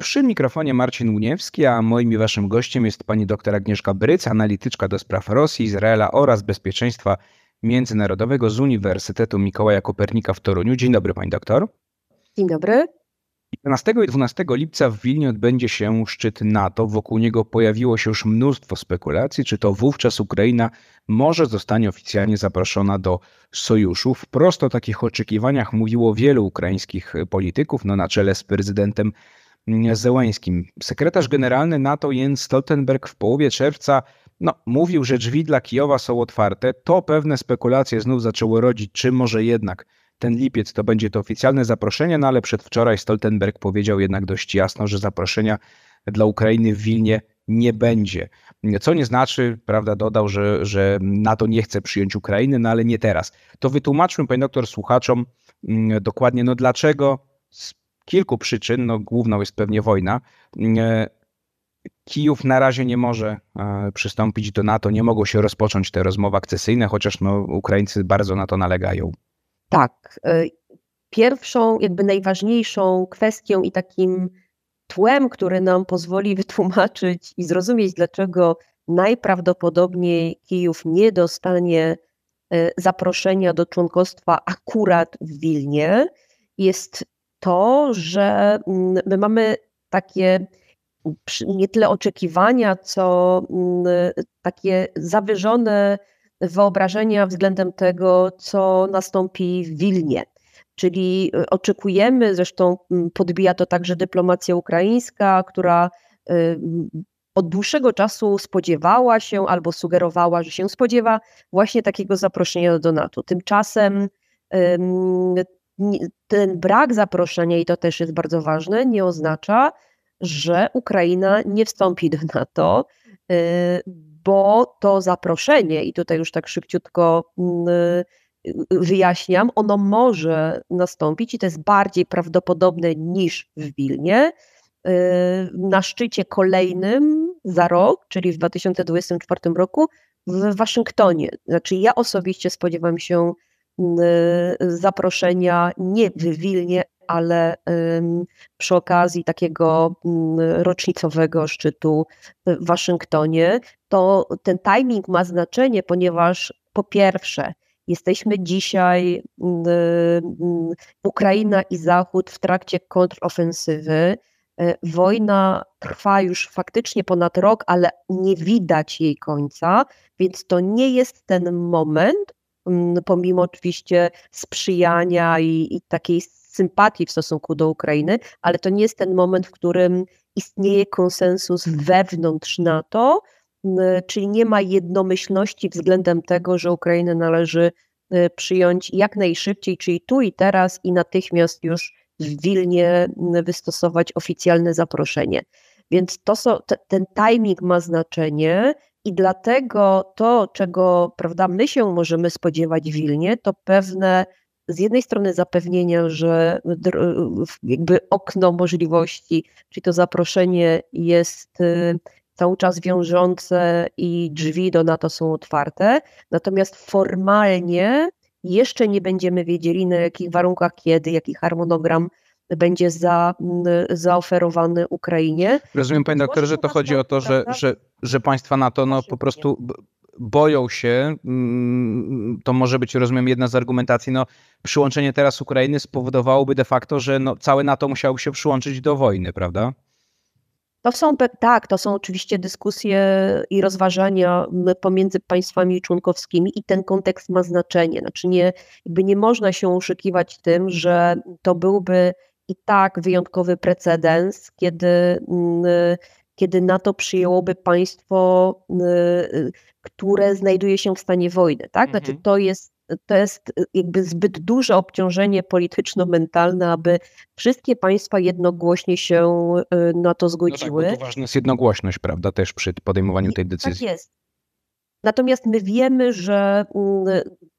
Przy mikrofonie Marcin Uniewski, a moim i waszym gościem jest pani dr Agnieszka Bryc, analityczka do spraw Rosji, Izraela oraz bezpieczeństwa międzynarodowego z Uniwersytetu Mikołaja Kopernika w Toruniu. Dzień dobry pani doktor. Dzień dobry. 11 i 12 lipca w Wilnie odbędzie się szczyt NATO. Wokół niego pojawiło się już mnóstwo spekulacji, czy to wówczas Ukraina może zostanie oficjalnie zaproszona do sojuszu. Wprost o takich oczekiwaniach mówiło wielu ukraińskich polityków, no na czele z prezydentem Zełańskim. Sekretarz generalny NATO Jens Stoltenberg w połowie czerwca no, mówił, że drzwi dla Kijowa są otwarte. To pewne spekulacje znów zaczęło rodzić, czy może jednak ten lipiec to będzie to oficjalne zaproszenie, no ale przedwczoraj Stoltenberg powiedział jednak dość jasno, że zaproszenia dla Ukrainy w Wilnie nie będzie. Co nie znaczy, prawda, dodał, że, że NATO nie chce przyjąć Ukrainy, no ale nie teraz. To wytłumaczmy, panie doktor, słuchaczom mm, dokładnie, no dlaczego z kilku przyczyn, no główną jest pewnie wojna, mm, Kijów na razie nie może e, przystąpić do NATO, nie mogą się rozpocząć te rozmowy akcesyjne, chociaż no, Ukraińcy bardzo na to nalegają. Tak. E, pierwszą, jakby najważniejszą kwestią i takim tłem, który nam pozwoli wytłumaczyć i zrozumieć, dlaczego najprawdopodobniej Kijów nie dostanie e, zaproszenia do członkostwa akurat w Wilnie, jest to, że mm, my mamy takie nie tyle oczekiwania, co mm, takie zawyżone wyobrażenia względem tego, co nastąpi w Wilnie. Czyli y, oczekujemy, zresztą mm, podbija to także dyplomacja ukraińska, która y, od dłuższego czasu spodziewała się albo sugerowała, że się spodziewa właśnie takiego zaproszenia do NATO. Tymczasem ten brak zaproszenia, i to też jest bardzo ważne, nie oznacza, że Ukraina nie wstąpi do NATO, y, bo to zaproszenie, i tutaj już tak szybciutko mm, y, wyjaśniam, ono może nastąpić i to jest bardziej prawdopodobne niż w Wilnie. Y, na szczycie kolejnym za rok, czyli w 2024 roku w Waszyngtonie. Znaczy, ja osobiście spodziewam się zaproszenia nie w Wilnie, ale przy okazji takiego mm, rocznicowego szczytu w Waszyngtonie, to ten timing ma znaczenie, ponieważ po pierwsze, jesteśmy dzisiaj Ukraina i Zachód w trakcie kontrofensywy. E, wojna trwa już faktycznie ponad rok, ale nie widać jej końca, więc to nie jest ten moment, pomimo oczywiście sprzyjania i, i takiej sympatii w stosunku do Ukrainy, ale to nie jest ten moment, w którym istnieje konsensus wewnątrz NATO, czyli nie ma jednomyślności względem tego, że Ukrainę należy y, przyjąć jak najszybciej, czyli tu i teraz i natychmiast już w Wilnie wystosować oficjalne zaproszenie. Więc to są, ten timing ma znaczenie i dlatego to, czego prawda, my się możemy spodziewać w Wilnie, to pewne z jednej strony zapewnienia, że jakby okno możliwości, czyli to zaproszenie jest y, cały czas wiążące i drzwi do NATO są otwarte, natomiast formalnie jeszcze nie będziemy wiedzieli na jakich warunkach, kiedy, jaki harmonogram będzie za, zaoferowany Ukrainie. Rozumiem, panie doktorze, że to chodzi o to, że, że, że państwa NATO no, po prostu boją się, mm, to może być, rozumiem, jedna z argumentacji, no, przyłączenie teraz Ukrainy spowodowałoby de facto, że no, całe NATO musiało się przyłączyć do wojny, prawda? To są, tak, to są oczywiście dyskusje i rozważania pomiędzy państwami członkowskimi i ten kontekst ma znaczenie. Znaczy nie, jakby nie można się oszukiwać tym, że to byłby i tak wyjątkowy precedens, kiedy, mm, kiedy NATO przyjęłoby państwo, mm, które znajduje się w stanie wojny. Tak? Znaczy mhm. to jest to jest jakby zbyt duże obciążenie polityczno-mentalne, aby wszystkie państwa jednogłośnie się y, na to zgodziły. No tak, ważna jest jednogłośność, prawda, też przy podejmowaniu tej tak decyzji. Tak jest. Natomiast my wiemy, że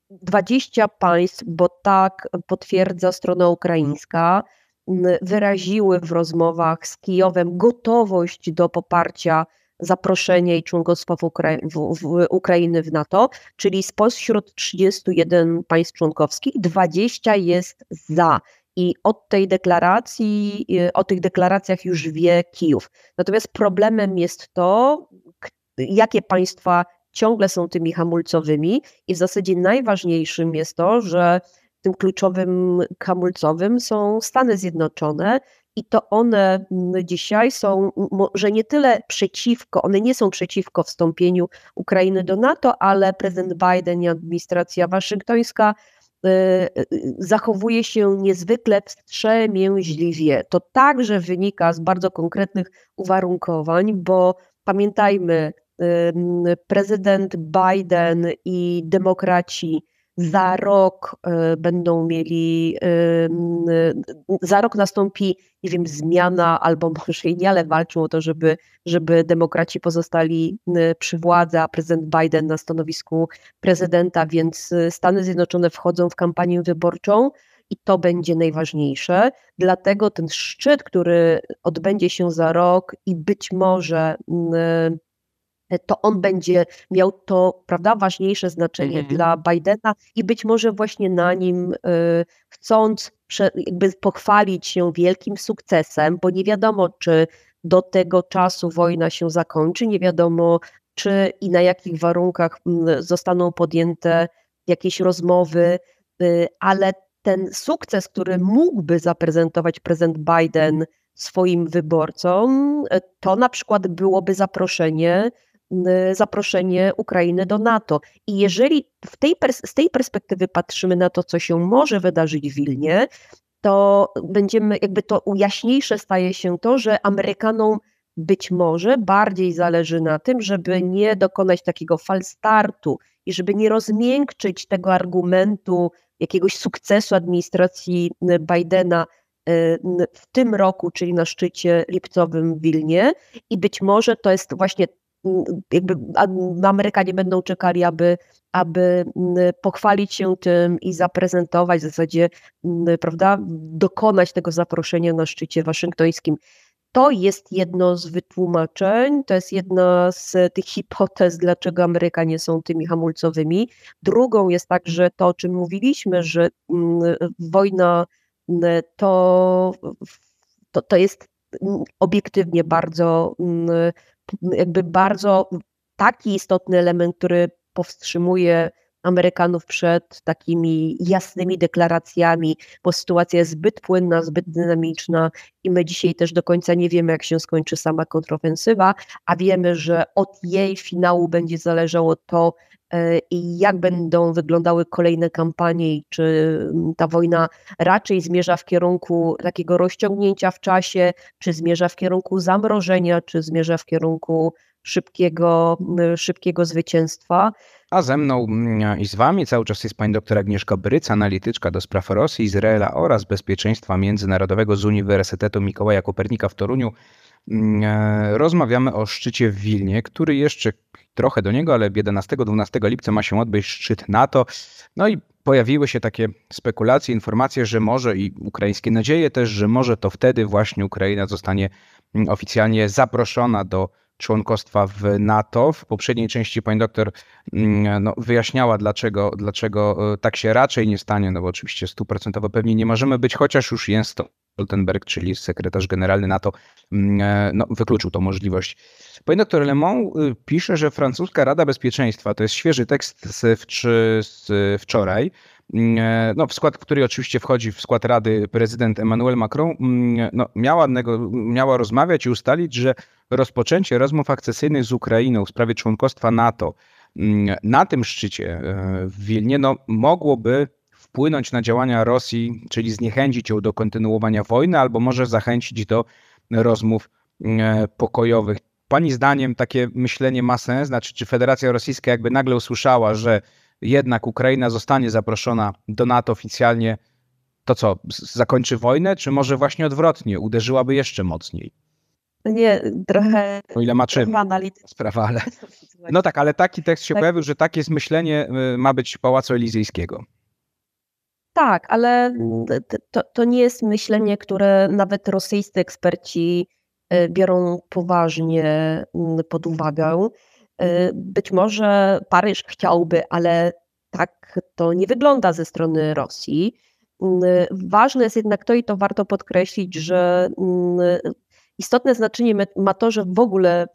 20 mm, państw, bo tak potwierdza strona ukraińska, wyraziły w rozmowach z Kijowem gotowość do poparcia zaproszenia i członkostwa w, Ukra- w, w Ukrainy w NATO, czyli spośród 31 państw członkowskich 20 jest za. I od tej deklaracji, o tych deklaracjach już wie Kijów. Natomiast problemem jest to, jakie państwa ciągle są tymi hamulcowymi i w zasadzie najważniejszym jest to, że tym kluczowym hamulcowym są Stany Zjednoczone i to one dzisiaj są może nie tyle przeciwko, one nie są przeciwko wstąpieniu Ukrainy do NATO, ale prezydent Biden i administracja waszyngtońska y, y, zachowuje się niezwykle wstrzemięźliwie. To także wynika z bardzo konkretnych uwarunkowań, bo pamiętajmy, prezydent Biden i demokraci za rok e, będą mieli, za rok nastąpi, nie wiem, zmiana albo może i nie, ale walczą o to, żeby, żeby demokraci pozostali przy władzy, a prezydent Biden na stanowisku prezydenta, więc y, Stany Zjednoczone wchodzą w kampanię wyborczą i to będzie najważniejsze. Dlatego ten szczyt, który odbędzie się za rok i być może to on będzie miał to prawda, ważniejsze znaczenie mhm. dla Bidena i być może właśnie na nim y, chcąc jakby pochwalić się wielkim sukcesem, bo nie wiadomo, czy do tego czasu wojna się zakończy, nie wiadomo, czy i na jakich warunkach zostaną podjęte jakieś rozmowy, y, ale ten sukces, który mógłby zaprezentować prezydent Biden swoim wyborcom, to na przykład byłoby zaproszenie zaproszenie Ukrainy do NATO. I jeżeli w tej, z tej perspektywy patrzymy na to, co się może wydarzyć w Wilnie, to będziemy, jakby to jaśniejsze staje się to, że Amerykanom być może bardziej zależy na tym, żeby nie dokonać takiego falstartu i żeby nie rozmiękczyć tego argumentu jakiegoś sukcesu administracji Bidena w tym roku, czyli na szczycie lipcowym w Wilnie. I być może to jest właśnie jakby Amerykanie będą czekali, aby, aby pochwalić się tym i zaprezentować w zasadzie, prawda, dokonać tego zaproszenia na szczycie waszyngtońskim. To jest jedno z wytłumaczeń, to jest jedna z tych hipotez, dlaczego Amerykanie są tymi hamulcowymi. Drugą jest także to, o czym mówiliśmy, że wojna to, to, to jest obiektywnie bardzo jakby bardzo taki istotny element, który powstrzymuje Amerykanów przed takimi jasnymi deklaracjami, bo sytuacja jest zbyt płynna, zbyt dynamiczna i my dzisiaj też do końca nie wiemy, jak się skończy sama kontrofensywa, a wiemy, że od jej finału będzie zależało to, e, i jak będą wyglądały kolejne kampanie i czy mm, ta wojna raczej zmierza w kierunku takiego rozciągnięcia w czasie, czy zmierza w kierunku zamrożenia, czy zmierza w kierunku szybkiego, szybkiego zwycięstwa. A ze mną mm, i z wami cały czas jest pani doktor Agnieszka Bryc, analityczka do spraw Rosji, Izraela oraz bezpieczeństwa międzynarodowego z Uniwersytetu Mikołaja Kopernika w Toruniu. Mm, e, rozmawiamy o szczycie w Wilnie, który jeszcze trochę do niego, ale 11-12 lipca ma się odbyć szczyt NATO. No i pojawiły się takie spekulacje, informacje, że może i ukraińskie nadzieje też, że może to wtedy właśnie Ukraina zostanie mm, oficjalnie zaproszona do członkostwa w NATO. W poprzedniej części pani doktor mm, no, wyjaśniała, dlaczego, dlaczego e, tak się raczej nie stanie, no bo oczywiście stuprocentowo pewnie nie możemy być, chociaż już jest to Stoltenberg, czyli sekretarz generalny NATO, mm, e, no, wykluczył tą możliwość. Pani doktor Lemon y, pisze, że francuska Rada Bezpieczeństwa, to jest świeży tekst z, wczoraj, no, w skład, który oczywiście wchodzi w skład Rady prezydent Emmanuel Macron, no, miała, miała rozmawiać i ustalić, że rozpoczęcie rozmów akcesyjnych z Ukrainą w sprawie członkostwa NATO mm, na tym szczycie e, w Wilnie no, mogłoby wpłynąć na działania Rosji, czyli zniechęcić ją do kontynuowania wojny, albo może zachęcić do rozmów e, pokojowych. Pani zdaniem takie myślenie ma sens? Znaczy, czy Federacja Rosyjska jakby nagle usłyszała, że jednak Ukraina zostanie zaproszona do NATO oficjalnie, to co, zakończy wojnę, czy może właśnie odwrotnie, uderzyłaby jeszcze mocniej? Nie, trochę. O ile ma czym sprawa, ale. No tak, ale taki tekst się tak. pojawił, że takie jest myślenie y, ma być Pałacu Elizyjskiego. Tak, ale to, to nie jest myślenie, które nawet rosyjscy eksperci y, biorą poważnie mm, pod uwagę. Y, być może Paryż chciałby, ale tak to nie wygląda ze strony Rosji. Ważne jest jednak to, i to warto podkreślić, że Istotne znaczenie ma to, że w ogóle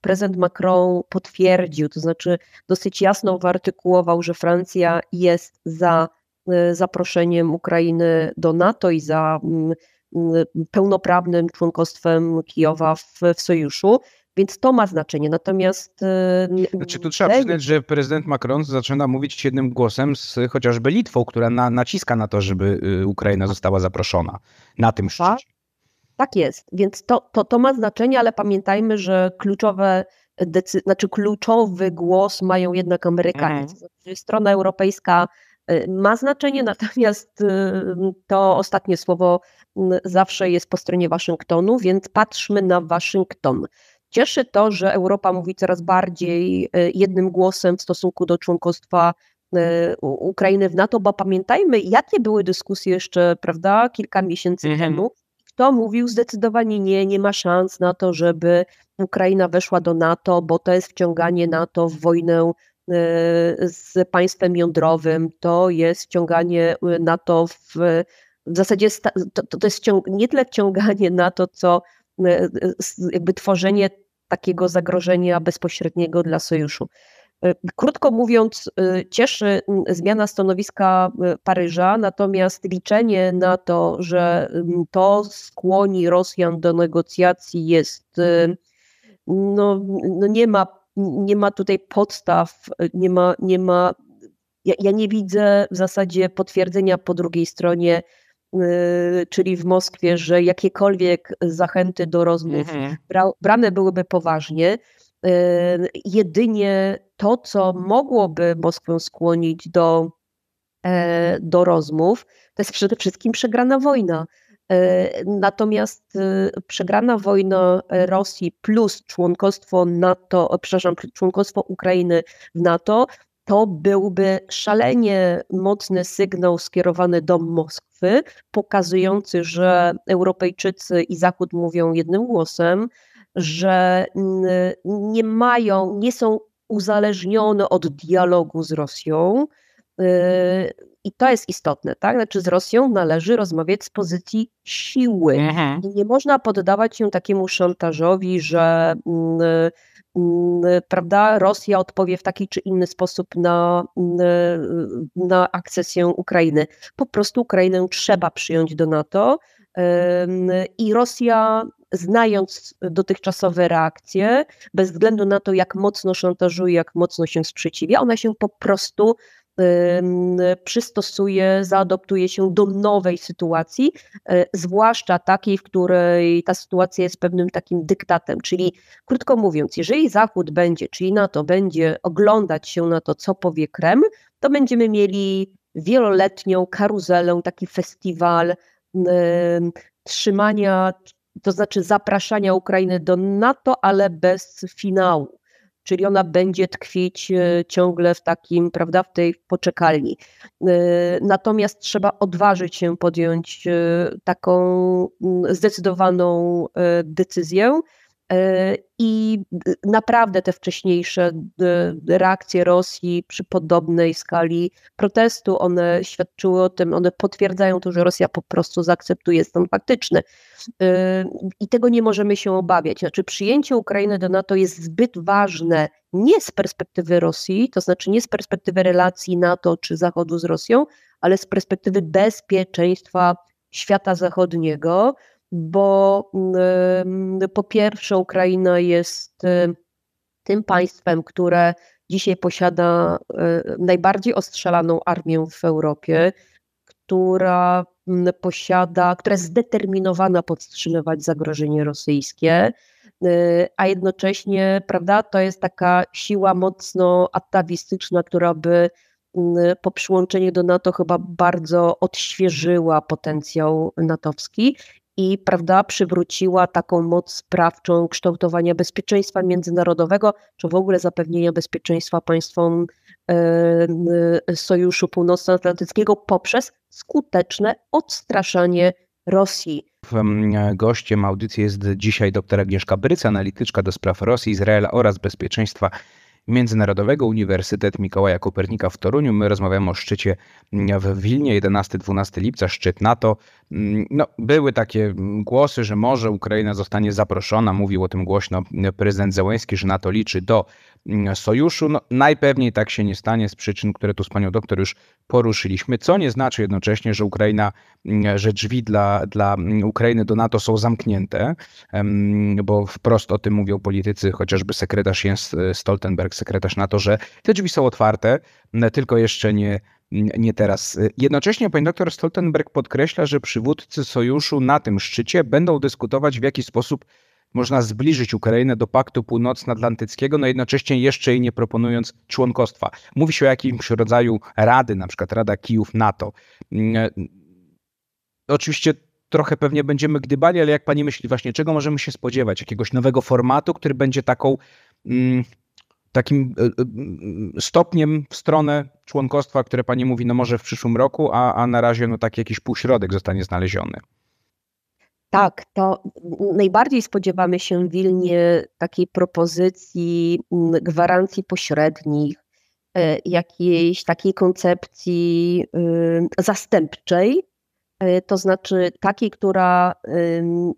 prezydent Macron potwierdził, to znaczy dosyć jasno wyartykułował, że Francja jest za zaproszeniem Ukrainy do NATO i za pełnoprawnym członkostwem Kijowa w, w sojuszu. Więc to ma znaczenie. Natomiast. Znaczy, tu trzeba przyznać, że prezydent Macron zaczyna mówić jednym głosem z chociażby Litwą, która na, naciska na to, żeby y, Ukraina została zaproszona na tym szczycie. Tak, tak jest. Więc to, to, to ma znaczenie, ale pamiętajmy, że kluczowe decy- znaczy kluczowy głos mają jednak Amerykanie. Mhm. Znaczy, strona europejska y, ma znaczenie, natomiast y, to ostatnie słowo zawsze jest po stronie Waszyngtonu, więc patrzmy na Waszyngton. Cieszy to, że Europa mówi coraz bardziej e, jednym głosem w stosunku do członkostwa e, Ukrainy w NATO, bo pamiętajmy, jakie były dyskusje jeszcze, prawda, kilka miesięcy mhm. temu. Kto mówił zdecydowanie nie, nie ma szans na to, żeby Ukraina weszła do NATO, bo to jest wciąganie NATO w wojnę e, z państwem jądrowym, to jest wciąganie NATO w, w zasadzie to, to jest nie tyle wciąganie NATO, co jakby tworzenie takiego zagrożenia bezpośredniego dla sojuszu. E, krótko mówiąc, e, cieszy zmiana stanowiska e, Paryża, natomiast liczenie na to, że to skłoni Rosjan do negocjacji jest, no, no nie, ma, nie ma tutaj podstaw, nie ma, nie ma ja, ja nie widzę w zasadzie potwierdzenia po drugiej stronie czyli w Moskwie, że jakiekolwiek zachęty do rozmów mhm. brane byłyby poważnie. Y, jedynie to, co mogłoby Moskwę skłonić do, e, do rozmów, to jest przede wszystkim przegrana wojna. E, natomiast y, przegrana wojna Rosji plus członkostwo NATO, przepraszam, członkostwo Ukrainy w NATO to byłby szalenie mocny sygnał skierowany do Moskwy, pokazujący, że Europejczycy i Zachód mówią jednym głosem, że nie mają, nie są uzależnione od dialogu z Rosją. Y, I to jest istotne, tak? Znaczy, z Rosją należy rozmawiać z pozycji siły. Mhm. I nie można poddawać się takiemu szantażowi, że prawda, Rosja odpowie w taki czy inny sposób na, mm, na akcesję Ukrainy. Po prostu Ukrainę trzeba przyjąć do NATO i Rosja znając dotychczasowe reakcje, bez względu na to, jak mocno szantażuje, jak mocno się sprzeciwia, ona się po prostu przystosuje, zaadoptuje się do nowej sytuacji, e, zwłaszcza takiej, w której ta sytuacja jest pewnym takim dyktatem. Czyli krótko mówiąc, jeżeli Zachód będzie, czyli NATO będzie oglądać się na to, co powie Kreml, to będziemy mieli wieloletnią karuzelę, taki festiwal trzymania, to znaczy zapraszania Ukrainy do NATO, ale bez finału czyli ona będzie tkwić e, ciągle w takim, prawda, w tej poczekalni. E, natomiast trzeba odważyć się podjąć e, taką mm, zdecydowaną decyzję, I naprawdę te wcześniejsze reakcje Rosji przy podobnej skali protestu, one świadczyły o tym, one potwierdzają to, że Rosja po prostu zaakceptuje stan faktyczny. E, I tego nie możemy się obawiać. Znaczy, przyjęcie Ukrainy do NATO jest zbyt ważne nie z perspektywy Rosji, to znaczy nie z perspektywy relacji NATO czy Zachodu z Rosją, ale z perspektywy bezpieczeństwa świata zachodniego bo po pierwsze Ukraina jest tym państwem, które dzisiaj posiada najbardziej ostrzelaną armię w Europie, która posiada, która jest zdeterminowana powstrzymywać zagrożenie rosyjskie, a jednocześnie, prawda, to jest taka siła mocno atawistyczna, która by po przyłączeniu do NATO chyba bardzo odświeżyła potencjał natowski i prawda, przywróciła taką moc sprawczą kształtowania bezpieczeństwa międzynarodowego, czy w ogóle zapewnienia bezpieczeństwa państwom e, e, Sojuszu Północnoatlantyckiego poprzez skuteczne odstraszanie Rosji. Gościem audycji jest dzisiaj dr Agnieszka Bryc, analityczka do spraw Rosji, Izraela oraz bezpieczeństwa Międzynarodowego Uniwersytet Mikołaja Kopernika w Toruniu. My rozmawiamy o szczycie w Wilnie 11-12 lipca, szczyt NATO. No, były takie głosy, że może Ukraina zostanie zaproszona. Mówił o tym głośno prezydent Zełenski, że NATO liczy do sojuszu. No, najpewniej tak się nie stanie z przyczyn, które tu z panią doktor już poruszyliśmy, co nie znaczy jednocześnie, że Ukraina, że drzwi dla, dla Ukrainy do NATO są zamknięte, bo wprost o tym mówią politycy, chociażby sekretarz Jens Stoltenberg, sekretarz NATO, że te drzwi są otwarte, tylko jeszcze nie, nie teraz. Jednocześnie pani doktor Stoltenberg podkreśla, że przywódcy sojuszu na tym szczycie będą dyskutować, w jaki sposób można zbliżyć Ukrainę do Paktu Północnoatlantyckiego, no jednocześnie jeszcze jej nie proponując członkostwa. Mówi się o jakimś rodzaju rady, na przykład Rada Kijów NATO. Mm, oczywiście trochę pewnie będziemy gdybali, ale jak pani myśli właśnie, czego możemy się spodziewać? Jakiegoś nowego formatu, który będzie taką mm, takim e, e, stopniem w stronę członkostwa, które pani mówi, no może w przyszłym roku, a, a na razie no taki jakiś półśrodek zostanie znaleziony. Tak, to najbardziej spodziewamy się w Wilnie takiej propozycji gwarancji pośrednich, e, jakiejś takiej koncepcji zastępczej, to znaczy takiej, która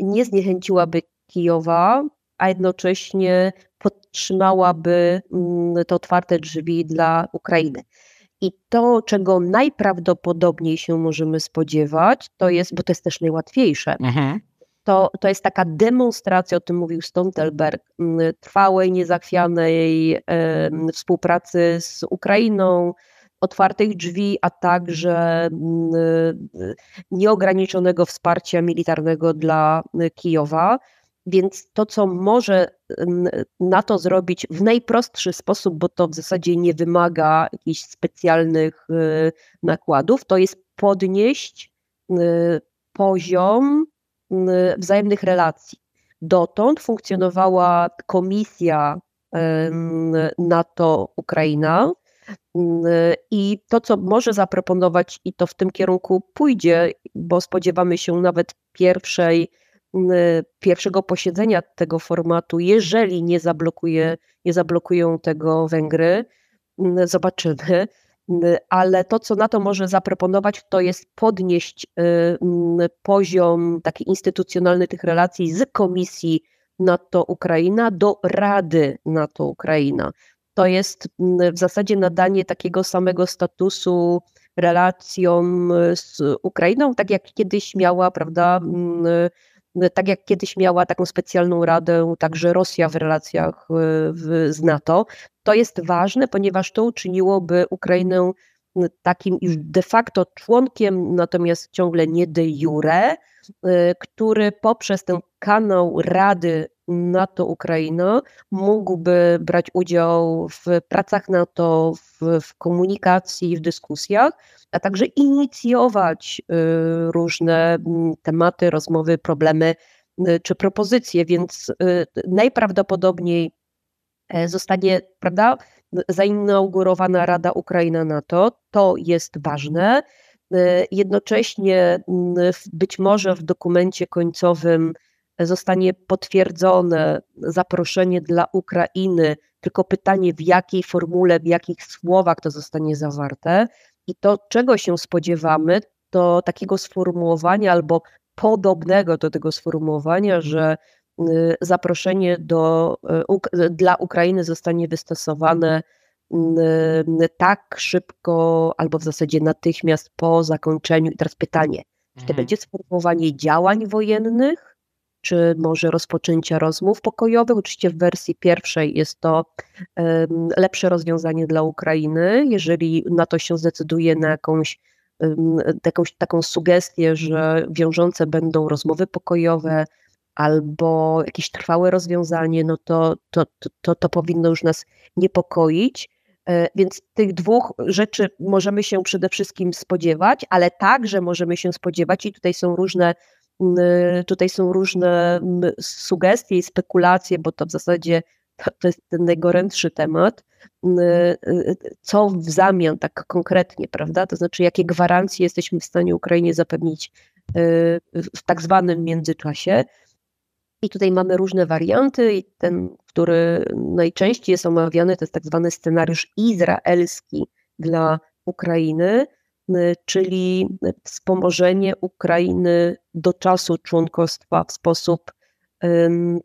nie zniechęciłaby Kijowa, a jednocześnie podtrzymałaby mm, te otwarte drzwi dla Ukrainy. I to, czego najprawdopodobniej się możemy spodziewać, to jest, bo to jest też najłatwiejsze, mhm. to, to jest taka demonstracja, o tym mówił Stoltenberg, mm, trwałej, niezachwianej współpracy z Ukrainą, otwartych drzwi, a także mm, nieograniczonego wsparcia militarnego dla Kijowa. Więc to, co może na to zrobić w najprostszy sposób, bo to w zasadzie nie wymaga jakichś specjalnych y, nakładów, to jest podnieść y, poziom y, wzajemnych relacji. Dotąd funkcjonowała komisja NATO-Ukraina i to, co może zaproponować, i to w tym kierunku pójdzie, bo spodziewamy się nawet pierwszej pierwszego posiedzenia tego formatu, jeżeli nie, zablokuje, nie zablokują tego Węgry, zobaczymy. Ale to, co NATO może zaproponować, to jest podnieść poziom taki instytucjonalny tych relacji z Komisji NATO-Ukraina do Rady NATO-Ukraina. To jest w zasadzie nadanie takiego samego statusu relacjom z Ukrainą, tak jak kiedyś miała, prawda, tak jak kiedyś miała taką specjalną radę także Rosja w relacjach w, z NATO. To jest ważne, ponieważ to uczyniłoby Ukrainę takim już de facto członkiem, natomiast ciągle nie de jure, e, który poprzez ten kanał Rady NATO-Ukraina mógłby brać udział w pracach NATO, w, w komunikacji, w dyskusjach, a także inicjować y, różne mm, tematy, rozmowy, problemy y, czy propozycje, więc y, najprawdopodobniej e, zostanie, prawda, zainaugurowana Rada Ukraina-NATO. To jest ważne. Jednocześnie być może w dokumencie końcowym zostanie potwierdzone zaproszenie dla Ukrainy, tylko pytanie w jakiej formule, w jakich słowach to zostanie zawarte. I to, czego się spodziewamy, to takiego sformułowania albo podobnego do tego sformułowania, że y, zaproszenie do, y, dla Ukrainy zostanie wystosowane y, tak szybko, albo w zasadzie natychmiast po zakończeniu. I teraz pytanie, czy to mhm. będzie sformułowanie działań wojennych, czy może rozpoczęcia rozmów pokojowych. Oczywiście w wersji pierwszej jest to lepsze rozwiązanie dla Ukrainy. Jeżeli NATO się zdecyduje na jakąś, jakąś taką sugestię, że wiążące będą rozmowy pokojowe albo jakieś trwałe rozwiązanie, no to, to, to, to powinno już nas niepokoić. E, więc tych dwóch rzeczy możemy się przede wszystkim spodziewać, ale także możemy się spodziewać, i tutaj są różne Tutaj są różne sugestie i spekulacje, bo to w zasadzie to jest ten najgorętszy temat. Co w zamian tak konkretnie, prawda? To znaczy, jakie gwarancje jesteśmy w stanie Ukrainie zapewnić w tak zwanym międzyczasie. I tutaj mamy różne warianty ten, który najczęściej jest omawiany, to jest tak zwany scenariusz izraelski dla Ukrainy, czyli wspomożenie Ukrainy do czasu członkostwa w sposób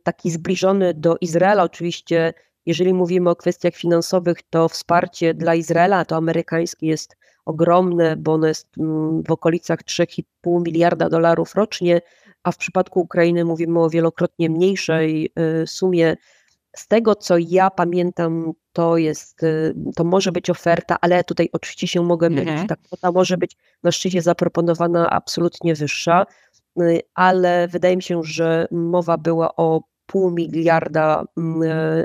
taki zbliżony do Izraela. Oczywiście, jeżeli mówimy o kwestiach finansowych, to wsparcie dla Izraela, to amerykańskie jest ogromne, bo ono jest mm, w okolicach 3,5 miliarda dolarów rocznie, a w przypadku Ukrainy mówimy o wielokrotnie mniejszej y, sumie. Z tego, co ja pamiętam, to jest, y, to może być oferta, ale tutaj oczywiście się mogę mylić. Mhm. Ta kwota może być na szczycie zaproponowana absolutnie wyższa, y, ale wydaje mi się, że mowa była o pół miliarda mm,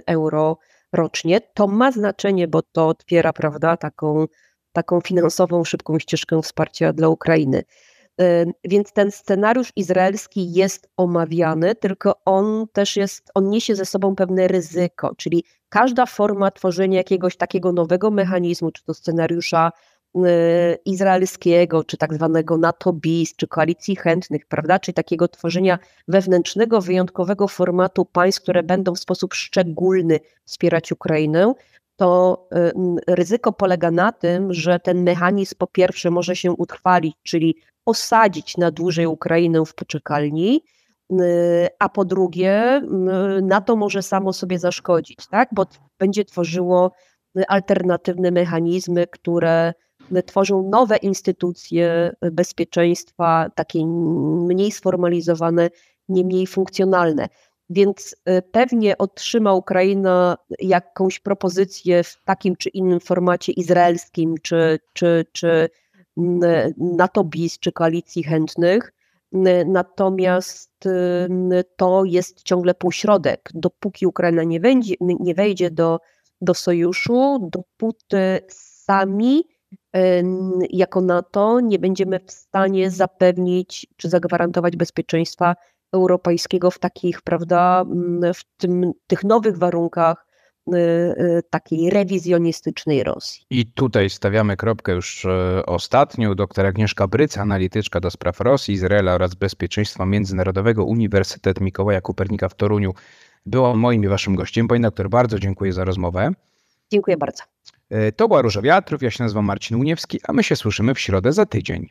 euro rocznie. To ma znaczenie, bo to otwiera, prawda, taką, taką finansową, szybką ścieżkę wsparcia dla Ukrainy. Więc ten scenariusz izraelski jest omawiany, tylko on też jest, on niesie ze sobą pewne ryzyko, czyli każda forma tworzenia jakiegoś takiego nowego mechanizmu, czy to scenariusza y, izraelskiego, czy tak zwanego NATO-BIS, czy koalicji chętnych, prawda, czy takiego tworzenia wewnętrznego, wyjątkowego formatu państw, które będą w sposób szczególny wspierać Ukrainę, to y, ryzyko polega na tym, że ten mechanizm po pierwsze może się utrwalić, czyli osadzić na dłużej Ukrainę w poczekalni, y, a po drugie y, NATO może samo sobie zaszkodzić, tak? bo będzie tworzyło alternatywne mechanizmy, które tworzą nowe instytucje bezpieczeństwa, takie mniej sformalizowane, nie mniej funkcjonalne. Więc pewnie otrzyma Ukraina jakąś propozycję w takim czy innym formacie izraelskim, czy, czy, czy NATO BIS czy koalicji chętnych. Natomiast to jest ciągle półśrodek. Dopóki Ukraina nie, będzie, nie wejdzie do, do sojuszu, dopóty sami jako NATO nie będziemy w stanie zapewnić czy zagwarantować bezpieczeństwa europejskiego w takich, prawda, w tym, tych nowych warunkach Y, y, takiej rewizjonistycznej Rosji. I tutaj stawiamy kropkę już e, ostatnią. Doktor Agnieszka Bryc, analityczka do spraw Rosji, Izraela oraz bezpieczeństwa międzynarodowego Uniwersytet Mikołaja Kopernika w Toruniu była moim i waszym gościem. Pani doktor, bardzo dziękuję za rozmowę. Dziękuję bardzo. E, to była Róża Wiatrów, ja się nazywam Marcin Uniewski, a my się słyszymy w środę za tydzień.